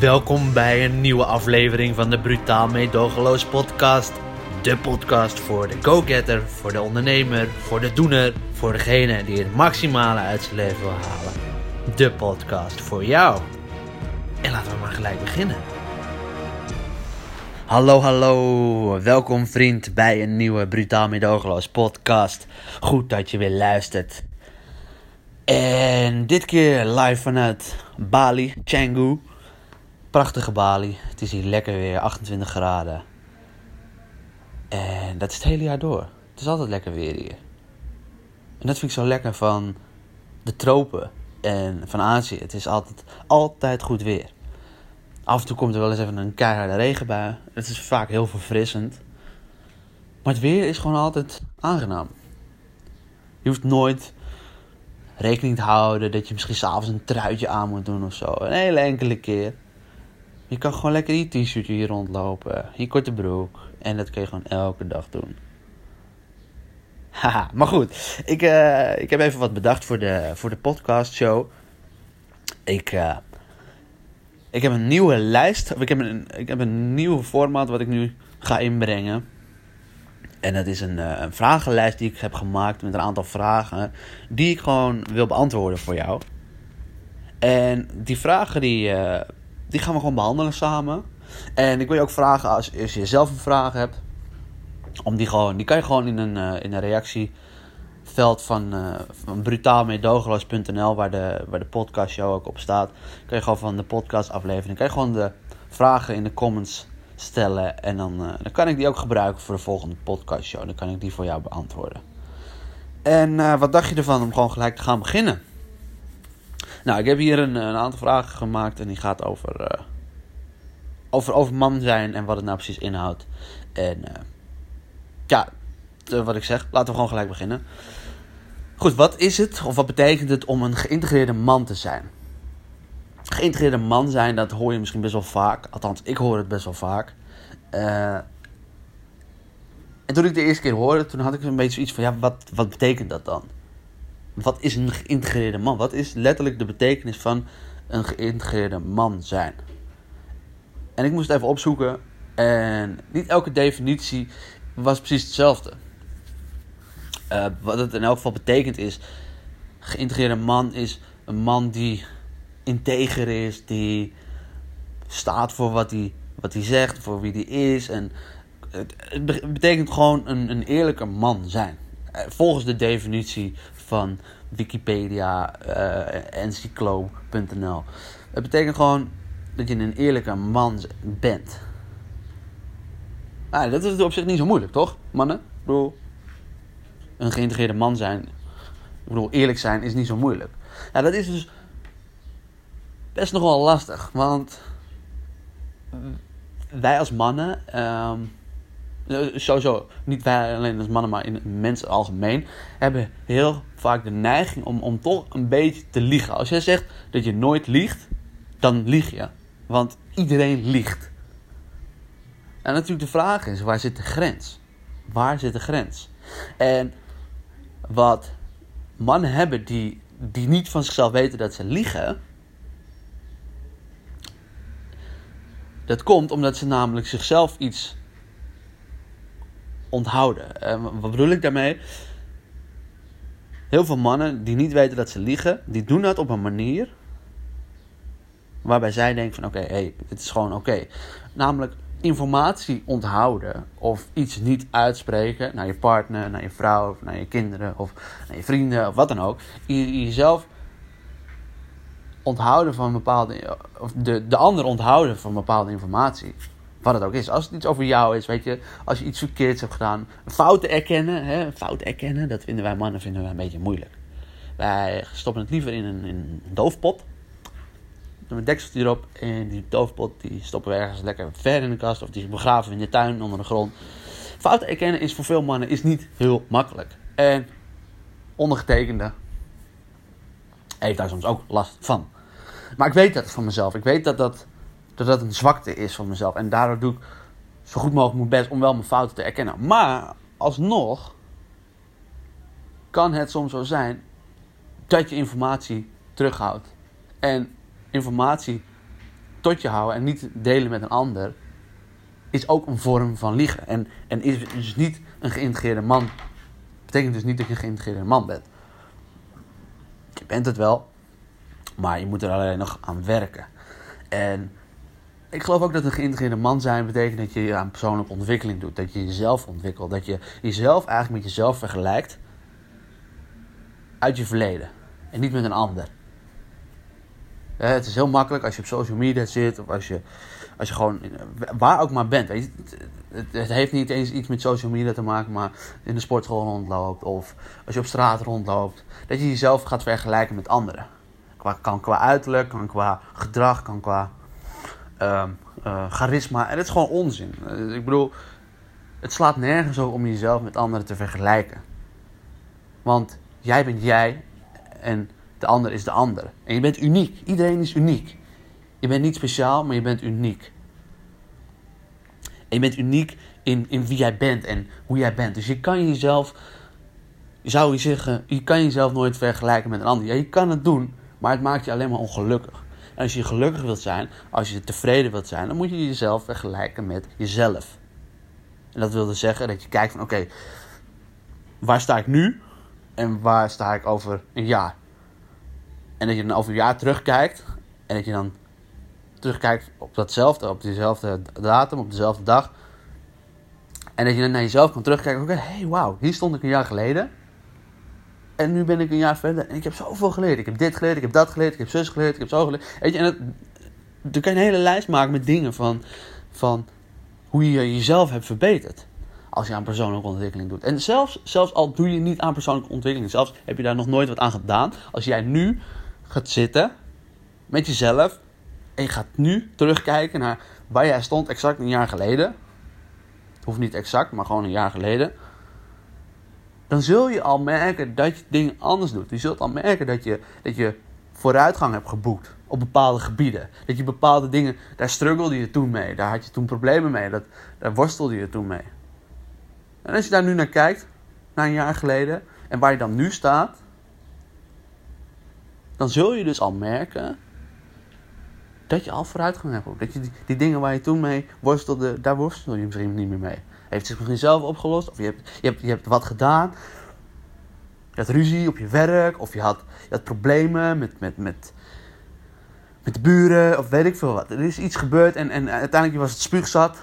Welkom bij een nieuwe aflevering van de Brutaal Meedogenloos podcast. De podcast voor de go-getter, voor de ondernemer, voor de doener, voor degene die het maximale uit zijn leven wil halen. De podcast voor jou. En laten we maar gelijk beginnen. Hallo, hallo. Welkom vriend bij een nieuwe Brutaal Meedogenloos podcast. Goed dat je weer luistert. En dit keer live vanuit Bali, Canggu. Prachtige Bali. Het is hier lekker weer, 28 graden. En dat is het hele jaar door. Het is altijd lekker weer hier. En dat vind ik zo lekker van de tropen en van Azië. Het is altijd, altijd goed weer. Af en toe komt er wel eens even een keiharde regenbui. Het is vaak heel verfrissend. Maar het weer is gewoon altijd aangenaam. Je hoeft nooit rekening te houden dat je misschien s'avonds een truitje aan moet doen of zo. Een hele enkele keer. Je kan gewoon lekker die t-shirtje hier rondlopen. Je korte broek. En dat kun je gewoon elke dag doen. Haha, maar goed. Ik, uh, ik heb even wat bedacht voor de, voor de podcast show. Ik, uh, ik heb een nieuwe lijst. Of ik heb een, ik heb een nieuwe format wat ik nu ga inbrengen. En dat is een, uh, een vragenlijst die ik heb gemaakt met een aantal vragen. Die ik gewoon wil beantwoorden voor jou. En die vragen die, die gaan we gewoon behandelen samen. En ik wil je ook vragen als, als je zelf een vraag hebt. Om die gewoon, die kan je gewoon in een, uh, in een reactieveld van, uh, van waar de, waar de podcast show ook op staat. Kan je gewoon van de podcast aflevering, kan je gewoon de vragen in de comments stellen. En dan, uh, dan kan ik die ook gebruiken voor de volgende podcast show. Dan kan ik die voor jou beantwoorden. En wat dacht je ervan om gewoon gelijk te gaan beginnen? Nou, ik heb hier een, een aantal vragen gemaakt en die gaat over, uh, over, over man zijn en wat het nou precies inhoudt. En uh, ja, wat ik zeg, laten we gewoon gelijk beginnen. Goed, wat is het of wat betekent het om een geïntegreerde man te zijn? Geïntegreerde man zijn, dat hoor je misschien best wel vaak. Althans, ik hoor het best wel vaak. Uh, en toen ik de eerste keer hoorde, toen had ik een beetje zoiets van, ja, wat, wat betekent dat dan? Wat is een geïntegreerde man? Wat is letterlijk de betekenis van een geïntegreerde man zijn? En ik moest het even opzoeken. En niet elke definitie was precies hetzelfde. Uh, wat het in elk geval betekent is: geïntegreerde man is een man die integer is, die staat voor wat hij, wat hij zegt, voor wie hij is. En het, het betekent gewoon een, een eerlijke man zijn. Eh, volgens de definitie van Wikipedia, uh, encyclo.nl. Het betekent gewoon dat je een eerlijke man bent. Ah, dat is op zich niet zo moeilijk, toch, mannen? Ik bedoel, een geïntegreerde man zijn. Ik bedoel, eerlijk zijn is niet zo moeilijk. Ja, dat is dus best nog wel lastig. Want wij als mannen. Um, eh, sowieso, niet wij alleen als mannen, maar in mensen algemeen, hebben heel vaak de neiging om, om toch een beetje te liegen. Als jij zegt dat je nooit liegt, dan lieg je. Want iedereen liegt. En natuurlijk de vraag is, waar zit de grens? Waar zit de grens? En wat mannen hebben die, die niet van zichzelf weten dat ze liegen, dat komt omdat ze namelijk zichzelf iets onthouden. wat bedoel ik daarmee? Heel veel mannen die niet weten dat ze liegen, die doen dat op een manier waarbij zij denken van oké, okay, het is gewoon oké. Namelijk informatie onthouden of iets niet uitspreken naar je partner, naar je vrouw, of naar je kinderen of naar je vrienden of wat dan ook. Je, jezelf onthouden van bepaalde, of de, de ander onthouden van bepaalde informatie. Wat het ook is. Als het iets over jou is, weet je, als je iets verkeerds hebt gedaan, fouten erkennen, hè, fouten erkennen, dat vinden wij mannen vinden wij een beetje moeilijk. Wij stoppen het liever in een, in een doofpot. Doen een dekseltje erop en die doofpot die stoppen we ergens lekker ver in de kast of die begraven in de tuin onder de grond. Fouten erkennen is voor veel mannen is niet heel makkelijk. En ondergetekende heeft daar soms ook last van. Maar ik weet dat van mezelf. Ik weet dat dat dat dat een zwakte is van mezelf. En daardoor doe ik zo goed mogelijk mijn best om wel mijn fouten te erkennen. Maar alsnog kan het soms zo zijn dat je informatie terughoudt. En informatie tot je houden en niet delen met een ander, is ook een vorm van liegen. En, en is dus niet een geïntegreerde man. Betekent dus niet dat je een geïntegreerde man bent. Je bent het wel, maar je moet er alleen nog aan werken. En ik geloof ook dat een geïntegreerde man zijn betekent dat je aan persoonlijke ontwikkeling doet. Dat je jezelf ontwikkelt. Dat je jezelf eigenlijk met jezelf vergelijkt uit je verleden. En niet met een ander. Het is heel makkelijk als je op social media zit of als je, als je gewoon waar ook maar bent. Het, het, heeft niet eens iets met social media te maken, maar in de sportschool rondloopt of als je op straat rondloopt. Dat je jezelf gaat vergelijken met anderen. Qua, kan qua uiterlijk, kan qua gedrag, kan qua uh, uh, charisma. En het is gewoon onzin. ik bedoel, het slaat nergens op om jezelf met anderen te vergelijken. Want jij bent jij en de ander is de ander. En je bent uniek. Iedereen is uniek. Je bent niet speciaal, maar je bent uniek. En je bent uniek in, in wie jij bent en hoe jij bent. Dus je kan jezelf, zou je zeggen, je kan jezelf nooit vergelijken met een ander. Ja, je kan het doen, maar het maakt je alleen maar ongelukkig. Als je gelukkig wilt zijn, als je tevreden wilt zijn, dan moet je jezelf vergelijken met jezelf. En dat wil dus zeggen dat je kijkt van oké, waar sta ik nu en waar sta ik over een jaar? En dat je dan over een jaar terugkijkt en dat je dan terugkijkt op datzelfde, op dezelfde datum, op dezelfde dag. En dat je dan naar jezelf kan terugkijken. Oké, hey, wauw, hier stond ik een jaar geleden. En nu ben ik een jaar verder en ik heb zoveel geleerd. Ik heb dit geleerd, ik heb dat geleerd, ik heb zus geleerd, ik heb zo geleerd. Weet je, en dat, dan kan je een hele lijst maken met dingen van, van hoe je jezelf hebt verbeterd. Als je aan persoonlijke ontwikkeling doet. En zelfs, zelfs al doe je niet aan persoonlijke ontwikkeling, zelfs heb je daar nog nooit wat aan gedaan. Als jij nu gaat zitten met jezelf en je gaat nu terugkijken naar waar jij stond exact een jaar geleden. Hoeft niet exact, maar gewoon een jaar geleden dan zul je al merken dat je dingen anders doet. Je zult al merken dat je, dat je vooruitgang hebt geboekt op bepaalde gebieden. Dat je bepaalde dingen, daar struggelde je toen mee. Daar had je toen problemen mee. Dat, daar worstelde je toen mee. En als je daar nu naar kijkt, naar een jaar geleden, en waar je dan nu staat, dan zul je dus al merken dat je al vooruitgang hebt. Dat je die, die dingen waar je toen mee worstelde, daar worstel je misschien niet meer mee heeft zich misschien zelf opgelost. Of je hebt, je hebt, je hebt wat gedaan. Je had ruzie op je werk. Of je had, problemen met, met, met, met de buren. Of weet ik veel wat. Er is iets gebeurd en, en uiteindelijk was het spuugzat.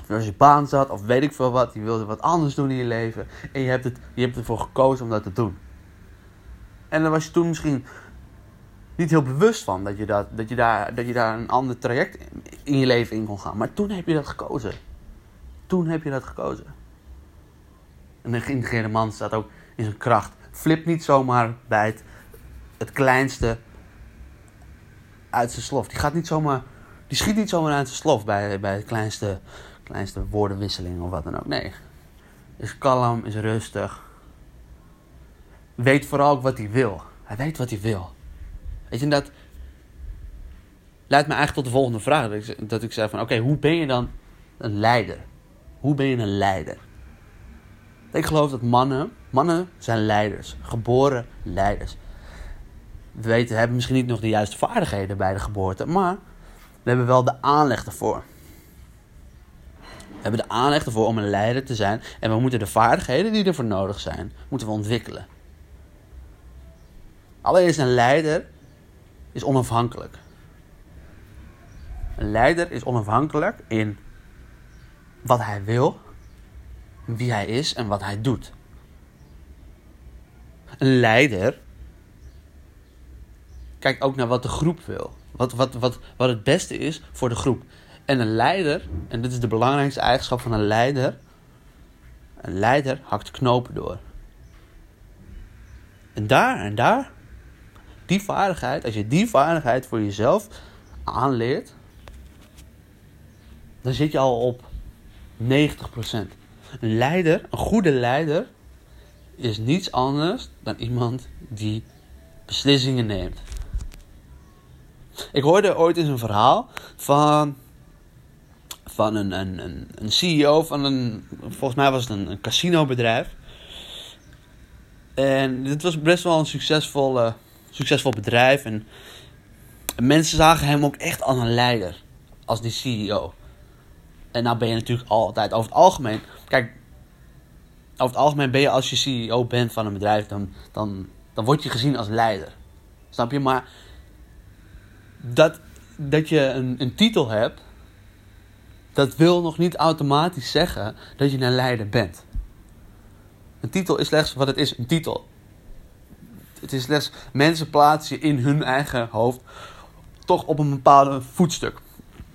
Of was je baan zat. Of weet ik veel wat. Je wilde wat anders doen in je leven. En je hebt, het, je hebt ervoor gekozen om dat te doen. En dan was je toen misschien niet heel bewust van dat je, dat, dat, je daar, dat je daar een ander traject in je leven in kon gaan. Maar toen heb je dat gekozen. Toen heb je dat gekozen. En een geïntegreerde man staat ook in zijn kracht. Flip niet zomaar bij het, het kleinste uit zijn slof. Die gaat niet zomaar. Die schiet niet zomaar uit zijn slof bij, bij het kleinste, kleinste woordenwisseling of wat dan ook. Nee. Is kalm, is rustig. Weet vooral ook wat hij wil. Hij weet wat hij wil. Weet je, dat leidt me eigenlijk tot de volgende vraag. Dat ik, dat ik zei van, oké, hoe ben je dan een leider? Hoe ben je een leider? Ik geloof dat mannen, mannen zijn leiders, geboren leiders. We weten, hebben misschien niet nog de juiste vaardigheden bij de geboorte, maar we hebben wel de aanleg ervoor. We hebben de aanleg ervoor om een leider te zijn en we moeten de vaardigheden die ervoor nodig zijn, moeten we ontwikkelen. Allereerst een leider is onafhankelijk. Een leider is onafhankelijk in wat hij wil, wie hij is en wat hij doet. Een leider kijkt ook naar wat de groep wil. Wat, wat, wat, wat het beste is voor de groep. En een leider, en dit is de belangrijkste eigenschap van een leider. Een leider hakt knopen door. En daar en daar, die vaardigheid, als je die vaardigheid voor jezelf aanleert, dan zit je al op 90%. Een leider, een goede leider, is niets anders dan iemand die beslissingen neemt. Ik hoorde ooit eens een verhaal van, van een, een, een, een CEO van een, volgens mij was het een, casinobedrijf. En dit was best wel een succesvol, succesvol bedrijf. En mensen zagen hem ook echt als een leider. Als die CEO. En nou ben je natuurlijk altijd over het algemeen. Kijk, over het algemeen ben je als je CEO bent van een bedrijf, dan, dan, dan word je gezien als leider. Snap je? Maar dat, dat je een, een titel hebt, dat wil nog niet automatisch zeggen dat je een leider bent. Een titel is slechts wat het is, een titel. Het is slechts mensen plaatsen in hun eigen hoofd toch op een bepaalde voetstuk.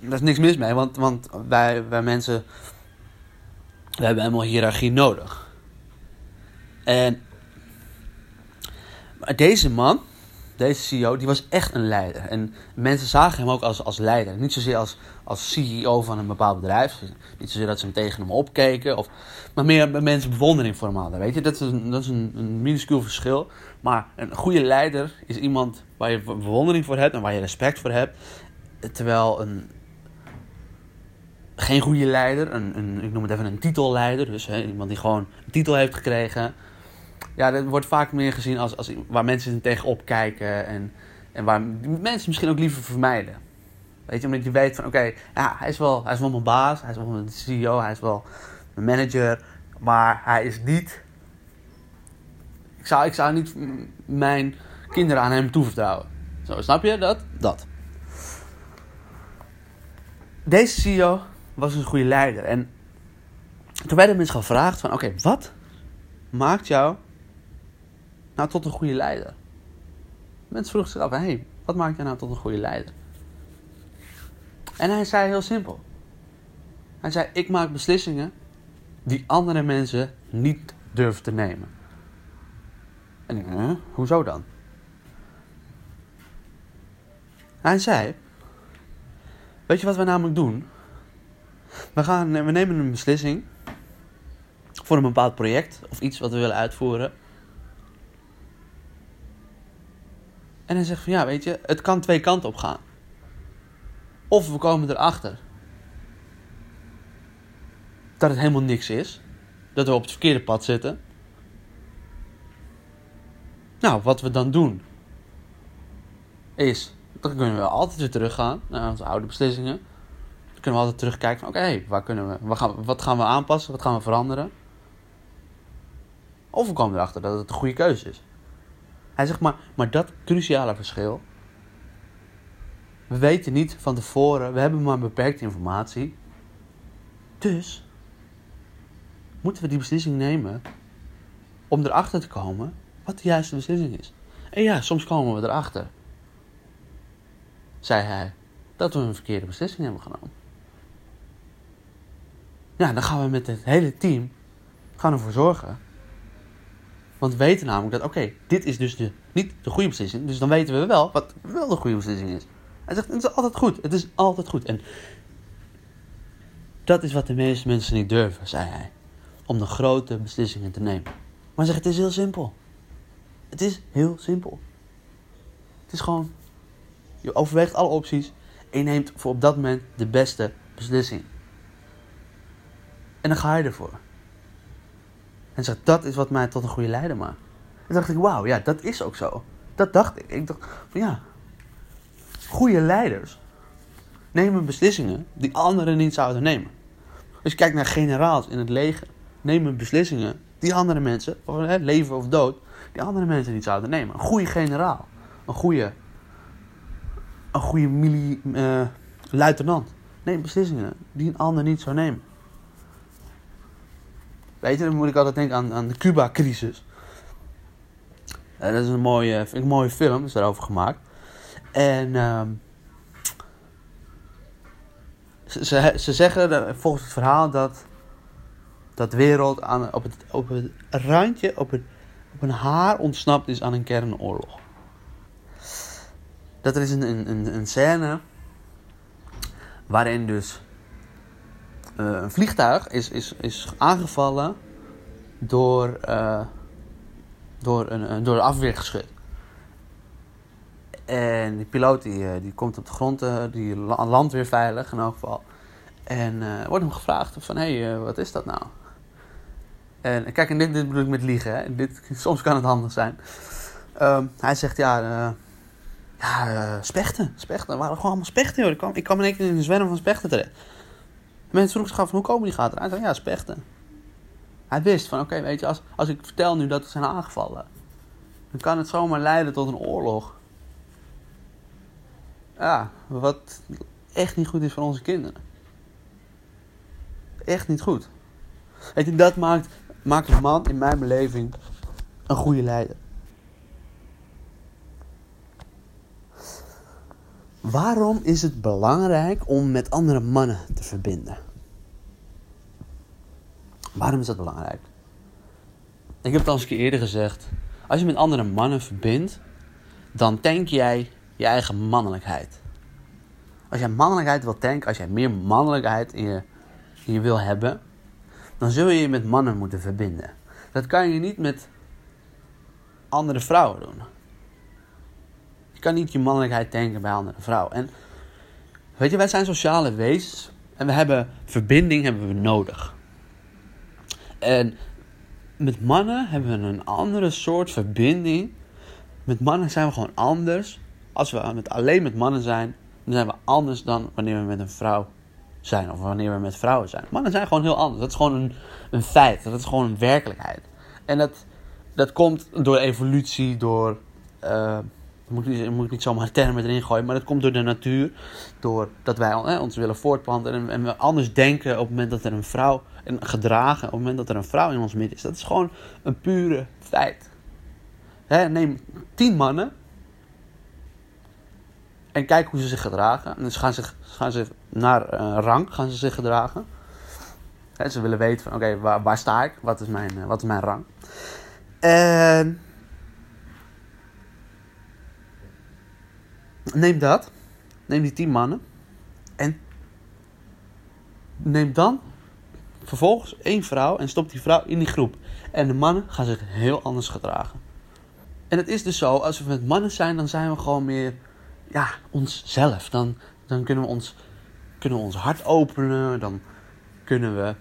Daar is niks mis mee, want, want wij, wij mensen we hebben helemaal hiërarchie nodig. En deze man, deze CEO, die was echt een leider. En mensen zagen hem ook als, als leider. Niet zozeer als, als CEO van een bepaald bedrijf. Niet zozeer dat ze hem tegen hem opkeken. Of, maar meer mensen bewondering voor hem hadden. Weet je? Dat is, een, dat is een, een minuscuul verschil. Maar een goede leider is iemand waar je bewondering voor hebt en waar je respect voor hebt. Terwijl een, geen goede leider, een, een, ik noem het even een titelleider, dus hè, iemand die gewoon een titel heeft gekregen. Ja, dat wordt vaak meer gezien als, als waar mensen tegenop kijken en, en waar mensen misschien ook liever vermijden. Weet je, omdat je weet van oké, ja, hij, is wel, hij is wel mijn baas, hij is wel mijn CEO, hij is wel mijn manager, maar hij is niet. Ik zou, ik zou niet mijn kinderen aan hem toevertrouwen. Zo, snap je dat? Dat. Deze CEO was een goede leider. En toen werden mensen gevraagd van, oké, wat maakt jou nou tot een goede leider? Mensen vroegen zich af, hé, hey, wat maakt jou nou tot een goede leider? En hij zei heel simpel. Hij zei, ik maak beslissingen die andere mensen niet durven te nemen. En ik, huh? hoezo dan? Hij zei, weet je wat we namelijk doen? We, gaan, we nemen een beslissing voor een bepaald project of iets wat we willen uitvoeren. En hij zegt van ja, weet je, het kan twee kanten op gaan. Of we komen erachter dat het helemaal niks is. Dat we op het verkeerde pad zitten. Nou, wat we dan doen is, dan kunnen we altijd weer teruggaan naar onze oude beslissingen kunnen we altijd terugkijken van oké, waar kunnen we, wat gaan, wat gaan we aanpassen, wat gaan we veranderen. Of we komen erachter dat het een goede keuze is. Hij zegt maar, maar dat cruciale verschil. We weten niet van tevoren, we hebben maar beperkte informatie. Dus moeten we die beslissing nemen om erachter te komen wat de juiste beslissing is. En ja, soms komen we erachter, zei hij, dat we een verkeerde beslissing hebben genomen. Ja, dan gaan we met het hele team gaan ervoor zorgen. Want we weten namelijk dat, oké, dit is dus de, niet de goede beslissing. Dus dan weten we wel wat wel de goede beslissing is. Hij zegt, het is altijd goed. Het is altijd goed. En dat is wat de meeste mensen niet durven, zei hij. Om de grote beslissingen te nemen. Maar zegt, het is heel simpel. Het is heel simpel. Het is gewoon, je overweegt alle opties en je neemt voor op dat moment de beste beslissing. En dan ga je ervoor. En zegt, dat is wat mij tot een goede leider maakt. En dacht ik, wauw, ja, dat is ook zo. Dat dacht ik. Ik dacht van ja, goede leiders nemen beslissingen die anderen niet zouden nemen. Als je kijkt naar generaals in het leger, nemen beslissingen die andere mensen, of, hè, leven of dood, die andere mensen niet zouden nemen. Een goede generaal, een goede, een goede uh, luitenant neemt beslissingen die een ander niet zou nemen. Weet je, dan moet ik altijd denken aan, aan de Cuba-crisis. Uh, dat is een mooie, vind ik een mooie film, is daarover gemaakt. En uh, ze, ze zeggen volgens het verhaal dat, dat wereld aan, op, het, op het randje, op, het, op een haar ontsnapt is aan een kernoorlog. Dat er is een, een, een scène waarin dus eh, een vliegtuig is, is, is aangevallen door, uh, door, een, door afweergeschut. En die piloot die, eh, die komt op de grond, die landt weer veilig in elk geval. En wordt hem gevraagd van, hé, hey, wat is dat nou? En kijk, en dit, dit bedoel ik met liegen, hè? Dit, soms kan het handig zijn. Ehm, hij zegt, ja, Ja, uh, spechten. Spechten. Er waren gewoon allemaal spechten, joh. Ik kwam, ik kwam in één keer in een zwerm van spechten terecht. Mensen vroegen zich af, hoe komen die gaten eruit? Ja, spechten. Hij wist van, oké, weet je, als, als ik vertel nu dat we zijn aangevallen... dan kan het zomaar leiden tot een oorlog. Ja, wat echt niet goed is voor onze kinderen. Echt niet goed. Weet dat maakt, maakt een man in mijn beleving een goede leider. Waarom is het belangrijk om met andere mannen te verbinden? Waarom is dat belangrijk? Ik heb het al eens een keer eerder gezegd. Als je met andere mannen verbindt, dan tank jij je eigen mannelijkheid. Als jij mannelijkheid wil tanken, als jij meer mannelijkheid in je, in je wil hebben, dan zul je je met mannen moeten verbinden. Dat kan je niet met andere vrouwen doen. Je kan niet je mannelijkheid tanken bij andere vrouwen. En weet je, wij zijn sociale wezens en we hebben verbinding hebben we nodig. En met mannen hebben we een andere soort verbinding. Met mannen zijn we gewoon anders. Als we met, alleen met mannen zijn, dan zijn we anders dan wanneer we met een vrouw zijn. Of wanneer we met vrouwen zijn. Mannen zijn gewoon heel anders. Dat is gewoon een, een feit. Dat is gewoon een werkelijkheid. En dat, dat komt door evolutie, door. Uh, moet ik, moet ik niet zomaar termen erin gooien, maar dat komt door de natuur. Doordat wij eh, ons willen voortplanten en, en, we anders denken op het moment dat er een vrouw. En gedragen op het moment dat er een vrouw in ons midden is. Dat is gewoon een pure feit. Hè, neem tien mannen. En kijk hoe ze zich gedragen. En dus gaan ze, gaan ze naar uh, rang gaan ze zich gedragen. Hè, ze willen weten van oké, waar, waar sta ik? Wat is mijn, uh, wat is mijn rang? En neem dat. Neem die tien mannen. En neem dan vervolgens één vrouw en stop die vrouw in die groep. En de mannen gaan zich heel anders gedragen. En het is dus zo, als we met mannen zijn, dan zijn we gewoon meer ja, onszelf. Dan, dan kunnen, we ons, kunnen ons hart openen. Dan kunnen we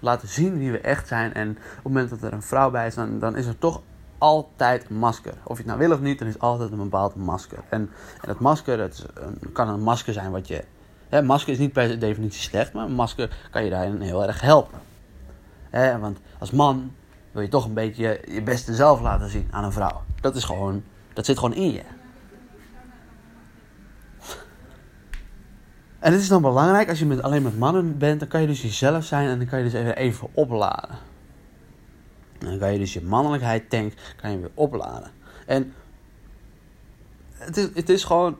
laten zien wie we echt zijn. En op het moment dat er een vrouw bij is, dan, dan is er toch altijd masker. Of je het nou wil of niet, dan is altijd een bepaald masker. En, en dat masker, dat kan een masker zijn wat je... Hè, masker is niet per definitie slecht, maar een masker kan je daarin heel erg helpen. Hè, want als man wil je toch een beetje je beste zelf laten zien aan een vrouw. Dat is gewoon, dat zit gewoon in je. En het is dan belangrijk, als je met, alleen met mannen bent, dan kan je dus jezelf zijn en dan kan je dus even, even opladen. En dan kan je dus je mannelijkheid tank kan je weer opladen. En het is, het is gewoon.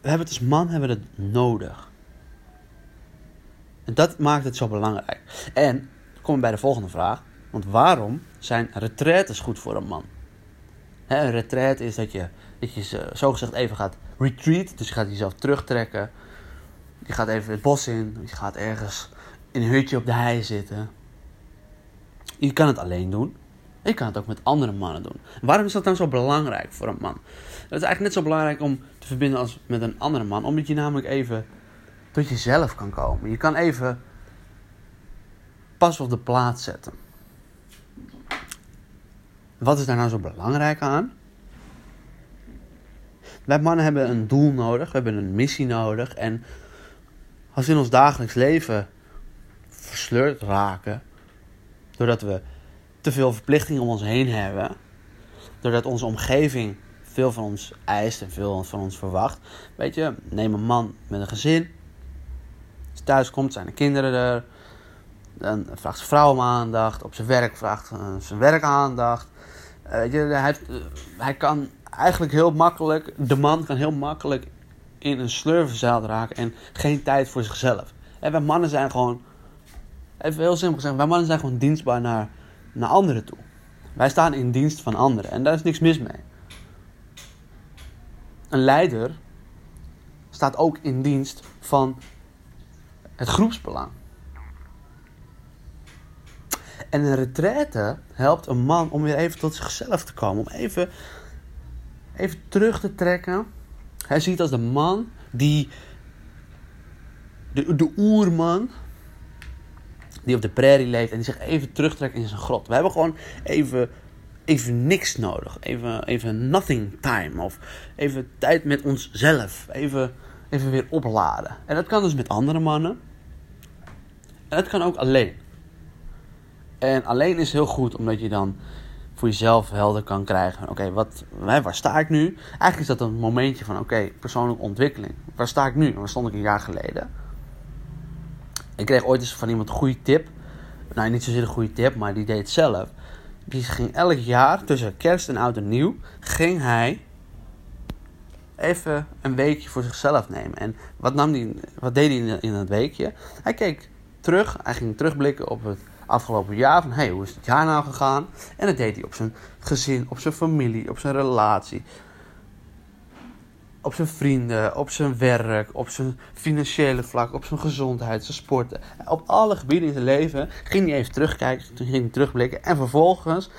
We hebben het als man hebben het nodig. En dat maakt het zo belangrijk. En komen we bij de volgende vraag. Want waarom zijn retraites goed voor een man? een retreat is dat je, dat je zogezegd even gaat retreat. Dus je gaat jezelf terugtrekken. Je gaat even het bos in. Je gaat ergens in een hutje op de hei zitten. Je kan het alleen doen. Je kan het ook met andere mannen doen. Waarom is dat dan zo belangrijk voor een man? Het is eigenlijk net zo belangrijk om te verbinden als met een andere man. Omdat je namelijk even tot jezelf kan komen. Je kan even pas op de plaats zetten. Wat is daar nou zo belangrijk aan? Wij mannen hebben een doel nodig, we hebben een missie nodig. En als we in ons dagelijks leven versleurd raken, doordat we te veel verplichtingen om ons heen hebben, doordat onze omgeving veel van ons eist en veel van ons verwacht. Weet je, neem een man met een gezin. Als thuis komt, zijn de kinderen er. Dan vraagt zijn vrouw om aandacht. Op zijn werk vraagt zijn werk aandacht. Uh, weet je, hij, heeft, hij kan eigenlijk heel makkelijk, de man kan heel makkelijk in een slurvenzaal raken en geen tijd voor zichzelf. En wij mannen zijn gewoon, even heel simpel gezegd, wij mannen zijn gewoon dienstbaar naar, naar anderen toe. Wij staan in dienst van anderen en daar is niks mis mee. Een leider staat ook in dienst van het groepsbelang. En een retraite helpt een man om weer even tot zichzelf te komen. Om even, even terug te trekken. Hij ziet als de man die. De, de oerman. Die op de prairie leeft en die zich even terugtrekt in zijn grot. We hebben gewoon even even niks nodig. Even, even nothing time. Of even tijd met onszelf. Even, even weer opladen. En dat kan dus met andere mannen. En dat kan ook alleen. En alleen is heel goed, omdat je dan voor jezelf helder kan krijgen. Oké, wat, waar sta ik nu? Eigenlijk is dat een momentje van, oké, persoonlijke ontwikkeling. Waar sta ik nu? Waar stond ik een jaar geleden? Ik kreeg ooit eens van iemand een goede tip. Nou, niet zozeer een goede tip, maar die deed het zelf. Die ging elk jaar tussen kerst en oud en nieuw, ging hij even een weekje voor zichzelf nemen. En wat, nam die, wat deed hij in, dat weekje? Hij keek terug, hij ging terugblikken op het afgelopen jaar. Van, hey, hoe is het jaar nou gegaan? En dat deed hij op zijn gezin, op zijn familie, op zijn relatie. Op zijn vrienden, op zijn werk, op zijn financiële vlak, op zijn gezondheid, zijn sporten. Op alle gebieden in zijn leven ging hij even terugkijken, toen ging hij terugblikken. En vervolgens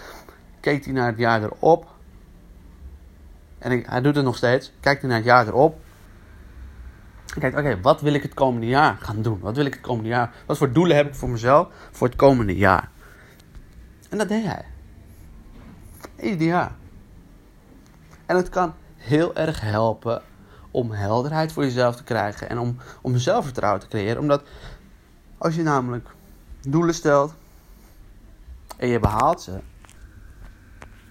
keek hij naar het jaar erop. En hij doet het nog steeds. Kijkt hij naar het jaar erop. Kijk, oké, wat wil ik het komende jaar gaan doen? Wat wil ik het komende jaar? Wat voor doelen heb ik voor mezelf voor het komende jaar? En dat deed hij. Ieder jaar. En het kan heel erg helpen om helderheid voor jezelf te krijgen en om, om zelfvertrouwen te creëren. Omdat als je namelijk doelen stelt en je behaalt ze,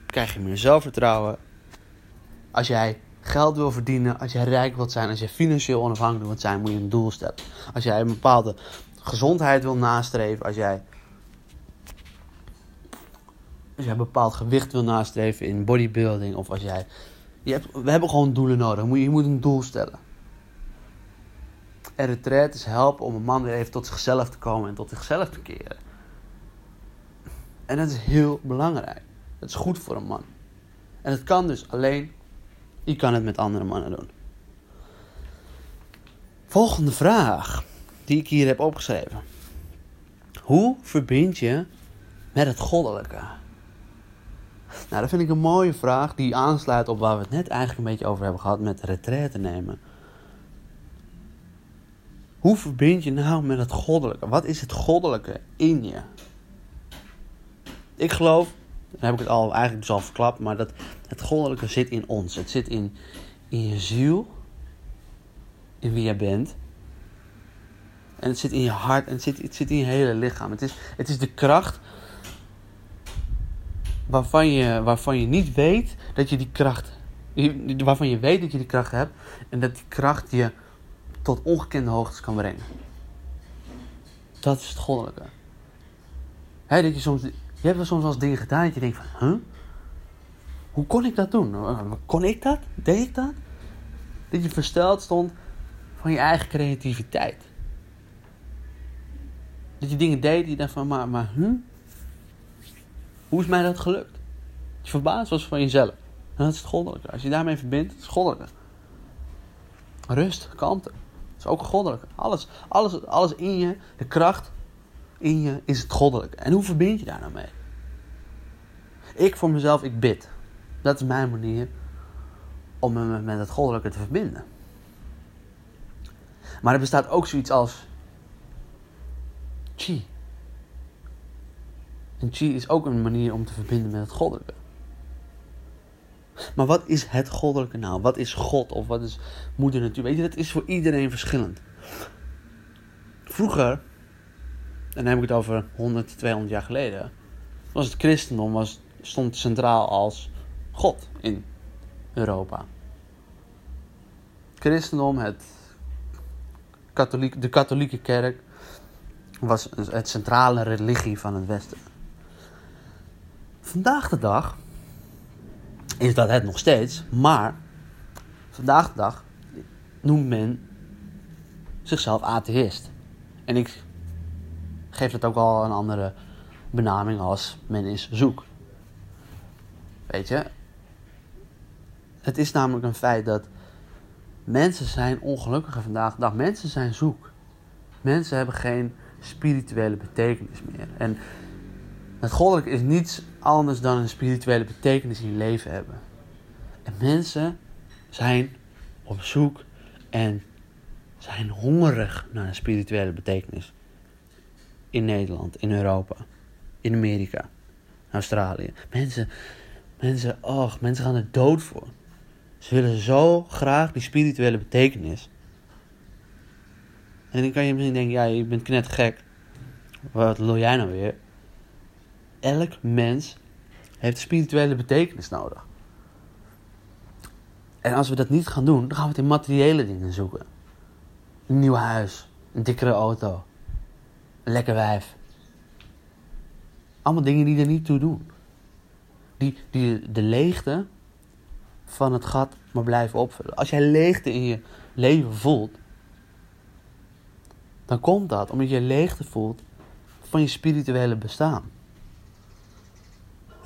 krijg je meer zelfvertrouwen. Als jij geld wil verdienen, als jij rijk wilt zijn, als je financieel onafhankelijk wilt zijn, moet je een doel stellen. Als jij een bepaalde gezondheid wil nastreven, als jij, als jij een bepaald gewicht wil nastreven in bodybuilding, of als jij. Je we hebben gewoon doelen nodig. Je moet een doel stellen. En retreat is helpen om een man weer even tot zichzelf te komen en tot zichzelf te keren. En dat is heel belangrijk. Dat is goed voor een man. En het kan dus alleen je kan het met andere mannen doen. Volgende vraag die ik hier heb opgeschreven. Hoe verbind je met het goddelijke? Nou, dat vind ik een mooie vraag die aansluit op waar we het net eigenlijk een beetje over hebben gehad met retraite nemen. Hoe verbind je nou met het goddelijke? Wat is het goddelijke in je? Ik geloof dan heb ik het al eigenlijk dus al verklapt, maar dat het goddelijke zit in ons. Het zit in, in je ziel, in wie jij bent. En het zit in je hart en het zit, het zit in je hele lichaam. Het is, het is de kracht waarvan je, waarvan je niet weet dat je die kracht. Waarvan je weet dat je die kracht hebt en dat die kracht je tot ongekende hoogtes kan brengen. Dat is het goddelijke. He, dat je soms je hebt wel soms als dingen gedaan dat je denkt van, huh? Hoe kon ik dat doen? Kon ik dat? Deed ik dat? Dat je versteld stond van je eigen creativiteit. Dat je dingen deed die je dacht van, maar, maar huh? Hoe is mij dat gelukt? Dat je verbaasd was van jezelf. En dat is het goddelijke. Als je daarmee verbindt, het is goddelijke. Rust, kalmte. Dat is ook goddelijke. Alles, alles, alles in je, de kracht in je is het goddelijk. En hoe verbind je daar nou mee? Ik voor mezelf, ik bid. Dat is mijn manier om me met het goddelijke te verbinden. Maar er bestaat ook zoiets als chi. En chi is ook een manier om te verbinden met het goddelijke. Maar wat is het goddelijke nou? Wat is God of wat is moeder natuur? Weet je, dat is voor iedereen verschillend. Vroeger en dan heb ik het over 100, 200 jaar geleden, was het christendom was, stond centraal als God in Europa. Christendom, het katholiek, de katholieke kerk, was het centrale religie van het Westen. Vandaag de dag is dat het nog steeds, maar vandaag de dag noemt men zichzelf atheïst. En ik geeft het ook al een andere benaming als men is zoek. Weet je? Het is namelijk een feit dat mensen zijn ongelukkiger vandaag de dag. Mensen zijn zoek. Mensen hebben geen spirituele betekenis meer. En het goddelijke is niets anders dan een spirituele betekenis in je leven hebben. En mensen zijn op zoek en zijn hongerig naar een spirituele betekenis in Nederland, in Europa, in Amerika, Australië. Mensen, Mensen, och, mensen gaan er dood voor. Ze willen zo graag die spirituele betekenis. En dan kan je misschien denken, ja, je bent net gek. Wat wil jij nou weer? Elk mens heeft spirituele betekenis nodig. En als we dat niet gaan doen, dan gaan we het in materiële dingen zoeken. Een nieuw huis, een dikkere auto, een lekker wijf. Allemaal dingen die er niet toe doen. Die, die de leegte van het gat maar blijven opvullen. Als jij leegte in je leven voelt, dan komt dat omdat je leegte voelt van je spirituele bestaan.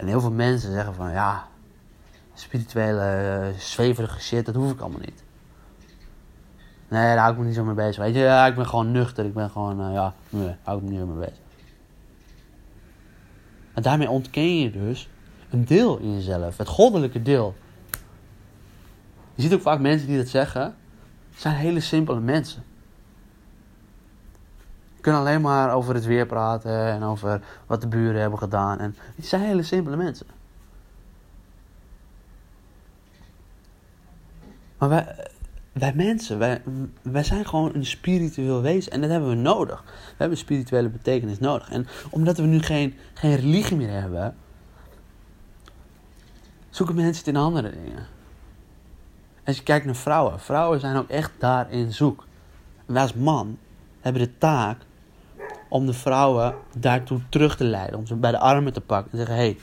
En heel veel mensen zeggen van ja, spirituele, uh, zweverige shit, dat hoef ik allemaal niet. Nee, daar hou ik me niet zo mee bezig. Weet je, ja, ik ben gewoon nuchter. Ik ben gewoon, uh, ja, nee, daar hou ik me niet zo mee bezig. En daarmee ontken je dus een deel in jezelf, het goddelijke deel. Je ziet ook vaak mensen die dat zeggen, zijn hele simpele mensen. Kunnen alleen maar over het weer praten en over wat de buren hebben gedaan. En het zijn hele simpele mensen. Maar wij, wij mensen, wij, wij zijn gewoon een spiritueel wezen. En dat hebben we nodig. We hebben een spirituele betekenis nodig. En omdat we nu geen, geen religie meer hebben, zoeken mensen het in andere dingen. Als je kijkt naar vrouwen, vrouwen zijn ook echt daarin zoek. En wij als man hebben de taak om de vrouwen daartoe terug te leiden. Om ze bij de armen te pakken en zeggen: hey,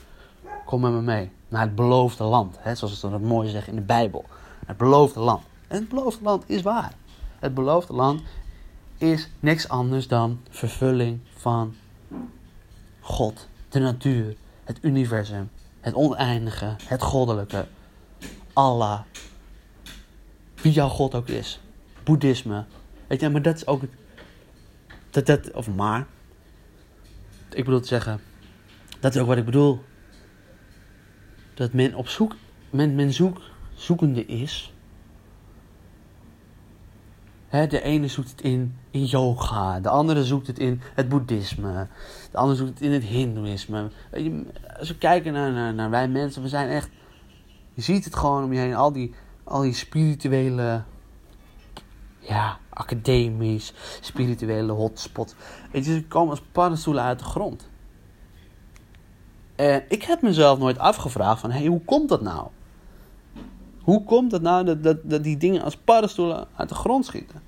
kom met me mee naar het beloofde land. Hè, zoals ze dat mooi zeggen in de Bijbel. Het beloofde land. En het beloofde land is waar. Het beloofde land is niks anders dan vervulling van God, de natuur, het universum, het oneindige, het goddelijke, Allah, wie jouw God ook is, boeddhisme. Weet je, maar dat is ook dat, dat, of maar, ik bedoel te zeggen, dat is ook wat ik bedoel. Dat men op zoek, men, men zoek, zoekende is de ene zoekt het in, in yoga, de andere zoekt het in het boeddhisme, de andere zoekt het in het hindoeïsme. Als we kijken naar, naar, naar wij mensen, we zijn echt. Je ziet het gewoon om je heen, al die, al die spirituele. Ja, academisch, spirituele hotspots. Weet je, ze komen als paddenstoelen uit de grond. En ik heb mezelf nooit afgevraagd van, hé, hey, hoe komt dat nou? Hoe komt het nou dat, dat, dat die dingen als paddenstoelen uit de grond schieten?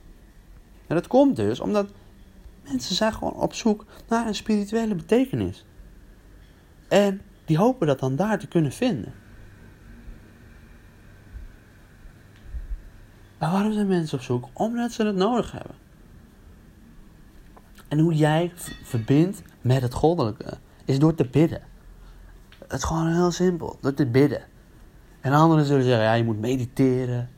En dat komt dus omdat mensen zijn gewoon op zoek naar een spirituele betekenis. En die hopen dat dan daar te kunnen vinden. Maar waarom zijn mensen op zoek? Omdat ze het nodig hebben. En hoe jij verbindt met het goddelijke is door te bidden. Het is gewoon heel simpel, door te bidden. En anderen zullen zeggen, ja, je moet mediteren.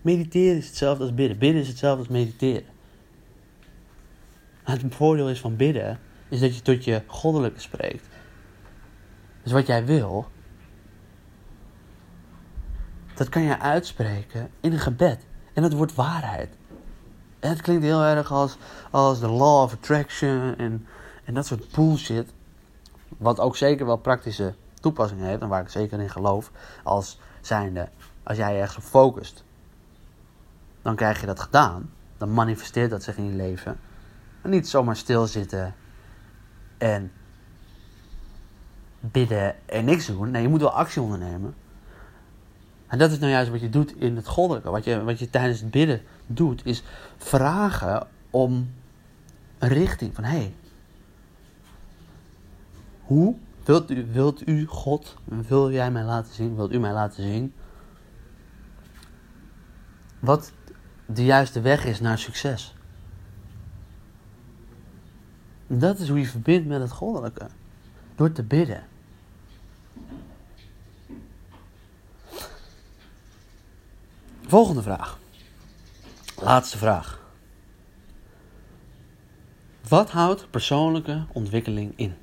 Mediteren is hetzelfde als bidden. Bidden is hetzelfde als mediteren. het voordeel is van bidden, is dat je tot je goddelijke spreekt. Dus wat jij wil, dat kan je uitspreken in een gebed. En dat wordt waarheid. En het klinkt heel erg als, als de law of attraction en, en dat soort bullshit. Wat ook zeker wel praktische toepassing heeft en waar ik zeker in geloof. Als zijnde, als jij ergens op focust, dan krijg je dat gedaan. Dan manifesteert dat zich in je leven. En niet zomaar stilzitten en bidden en niks doen. Nee, je moet wel actie ondernemen. En dat is nou juist wat je doet in het goddelijke. Wat je, wat je tijdens het bidden doet, is vragen om een richting. Van hé, hey, hoe Wilt u, wilt u, God, wil jij mij laten zien, wilt u mij laten zien wat de juiste weg is naar succes? Dat is hoe je verbindt met het goddelijke. Door te bidden. Volgende vraag. Laatste vraag. Wat houdt persoonlijke ontwikkeling in?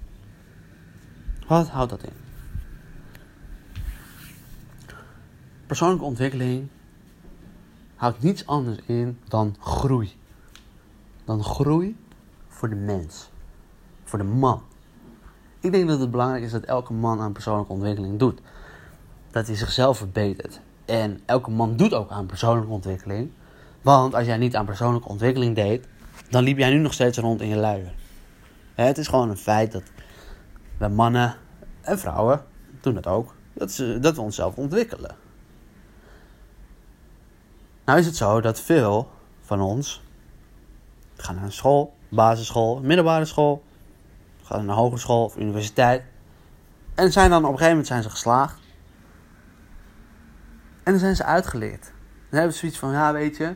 Wat houdt dat in? Persoonlijke ontwikkeling houdt niets anders in dan groei. Dan groei voor de mens, voor de man. Ik denk dat het belangrijk is dat elke man aan persoonlijke ontwikkeling doet. dat hij zichzelf verbetert. En elke man doet ook aan persoonlijke ontwikkeling. Want als jij niet aan persoonlijke ontwikkeling deed, dan liep jij nu nog steeds rond in je luier. Het is gewoon een feit dat we mannen en vrouwen doen dat ook. Dat, dat we onszelf ontwikkelen. Nou is het zo dat veel van ons gaan naar een school, basisschool, middelbare school, gaan naar een hogeschool of universiteit. En zijn dan op een gegeven moment zijn ze geslaagd. En dan zijn ze uitgeleerd. Dan hebben ze zoiets van, ja weet je,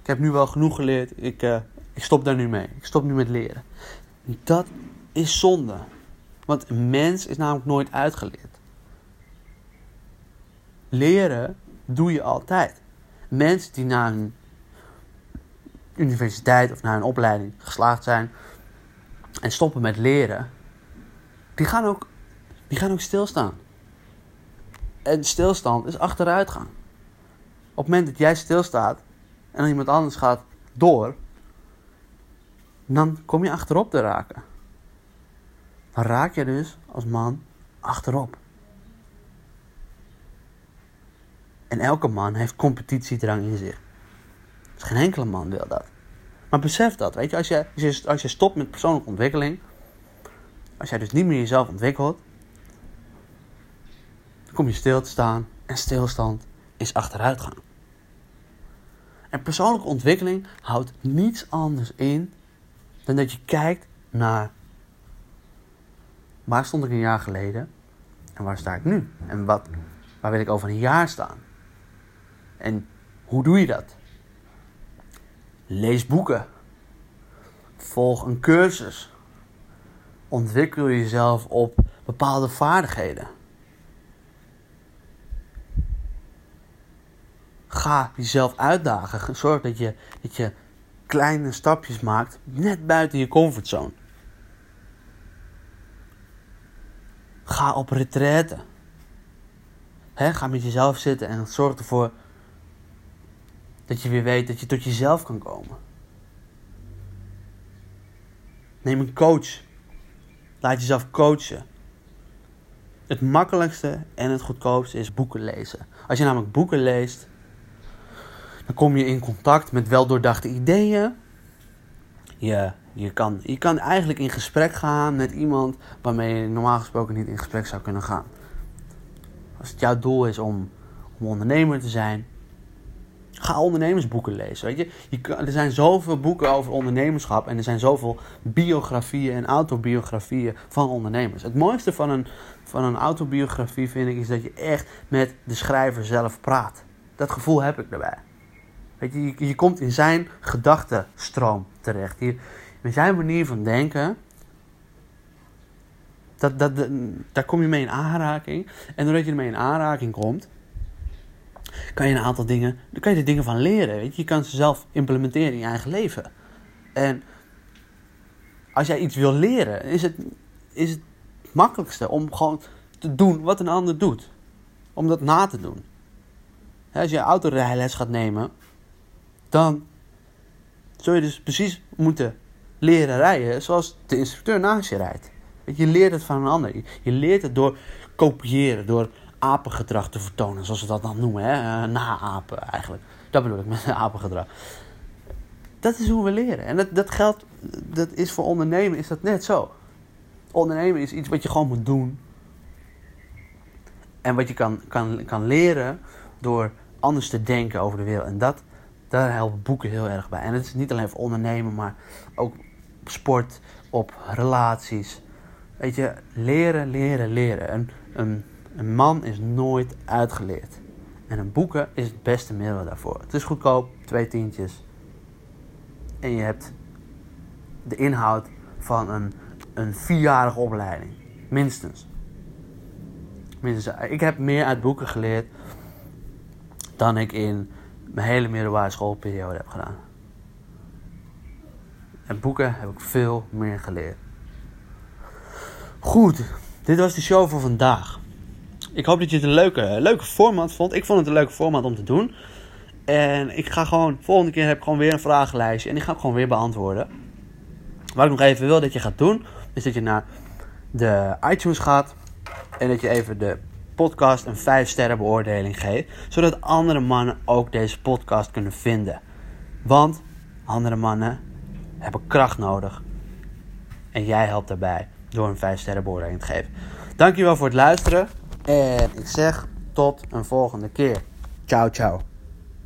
ik heb nu wel genoeg geleerd, ik, uh, ik stop daar nu mee. Ik stop nu met leren. Dat is zonde. Want een mens is namelijk nooit uitgeleerd. Leren doe je altijd. Mensen die na een universiteit of na een opleiding geslaagd zijn en stoppen met leren, die gaan ook, die gaan ook stilstaan. En stilstand is achteruit gaan. Op het moment dat jij stilstaat en dan iemand anders gaat door, dan kom je achterop te raken. Dan raak je dus als man achterop. En elke man heeft competitiedrang in zich. Dus geen enkele man wil dat. Maar besef dat, weet je, als je, als je stopt met persoonlijke ontwikkeling, als jij dus niet meer jezelf ontwikkelt, kom je stil te staan en stilstand is achteruit gaan. En persoonlijke ontwikkeling houdt niets anders in dan dat je kijkt naar waar stond ik een jaar geleden en waar sta ik nu? En wat, waar wil ik over een jaar staan? En hoe doe je dat? Lees boeken. Volg een cursus. Ontwikkel jezelf op bepaalde vaardigheden. Ga jezelf uitdagen. Zorg dat je, dat je kleine stapjes maakt net buiten je comfortzone. Ga op retraite. ga met jezelf zitten en zorg ervoor dat je weer weet dat je tot jezelf kan komen. Neem een coach. Laat jezelf coachen. Het makkelijkste en het goedkoopste is boeken lezen. Als je namelijk boeken leest, dan kom je in contact met weldoordachte ideeën. Je, je, kan, je kan eigenlijk in gesprek gaan met iemand waarmee je normaal gesproken niet in gesprek zou kunnen gaan. Als het jouw doel is om, om ondernemer te zijn, Ga ondernemersboeken lezen. Weet je? je er zijn zoveel boeken over ondernemerschap en er zijn zoveel biografieën en autobiografieën van ondernemers. Het mooiste van een, van een autobiografie vind ik is dat je echt met de schrijver zelf praat. Dat gevoel heb ik daarbij. Je, je, je komt in zijn gedachtenstroom terecht. Met zijn manier van denken, dat, dat, daar kom je mee in aanraking. En doordat je ermee in aanraking komt, kan je een aantal dingen, dan kan je er dingen van leren. Weet je? je kan ze zelf implementeren in je eigen leven. En als jij iets wil leren, is het, is het makkelijkste om gewoon te doen wat een ander doet. Om dat na te doen. Als je autorijles gaat nemen, dan zul je dus precies moeten leren rijden zoals de instructeur naast je rijdt. Je leert het van een ander. Je leert het door kopiëren, door apengedrag te vertonen, zoals we dat dan noemen. Hè? Uh, apen eigenlijk. Dat bedoel ik met apengedrag. Dat is hoe we leren. En dat, dat geldt, dat is voor ondernemen is dat net zo. Ondernemen is iets wat je gewoon moet doen. En wat je kan, kan, kan leren door anders te denken over de wereld. En dat, daar helpen boeken heel erg bij. En het is niet alleen voor ondernemen, maar ook op sport, op relaties. Weet je, leren, leren, leren. Een, een een man is nooit uitgeleerd. En een boeken is het beste middel daarvoor. Het is goedkoop, twee tientjes. En je hebt de inhoud van een, een vierjarige opleiding. Minstens. Minstens. Ik heb meer uit boeken geleerd dan ik in mijn hele middelbare schoolperiode heb gedaan. En boeken heb ik veel meer geleerd. Goed, dit was de show voor vandaag. Ik hoop dat je het een leuke, leuke format vond. Ik vond het een leuke format om te doen. En ik ga gewoon, volgende keer heb ik gewoon weer een vragenlijstje. En die ga ik gewoon weer beantwoorden. Wat ik nog even wil dat je gaat doen, is dat je naar de iTunes gaat. En dat je even de podcast een 5 sterren beoordeling geeft. Zodat andere mannen ook deze podcast kunnen vinden. Want andere mannen hebben kracht nodig. En jij helpt daarbij door een 5 sterren beoordeling te geven. Dankjewel voor het luisteren. En ik zeg tot een volgende keer. Ciao, ciao.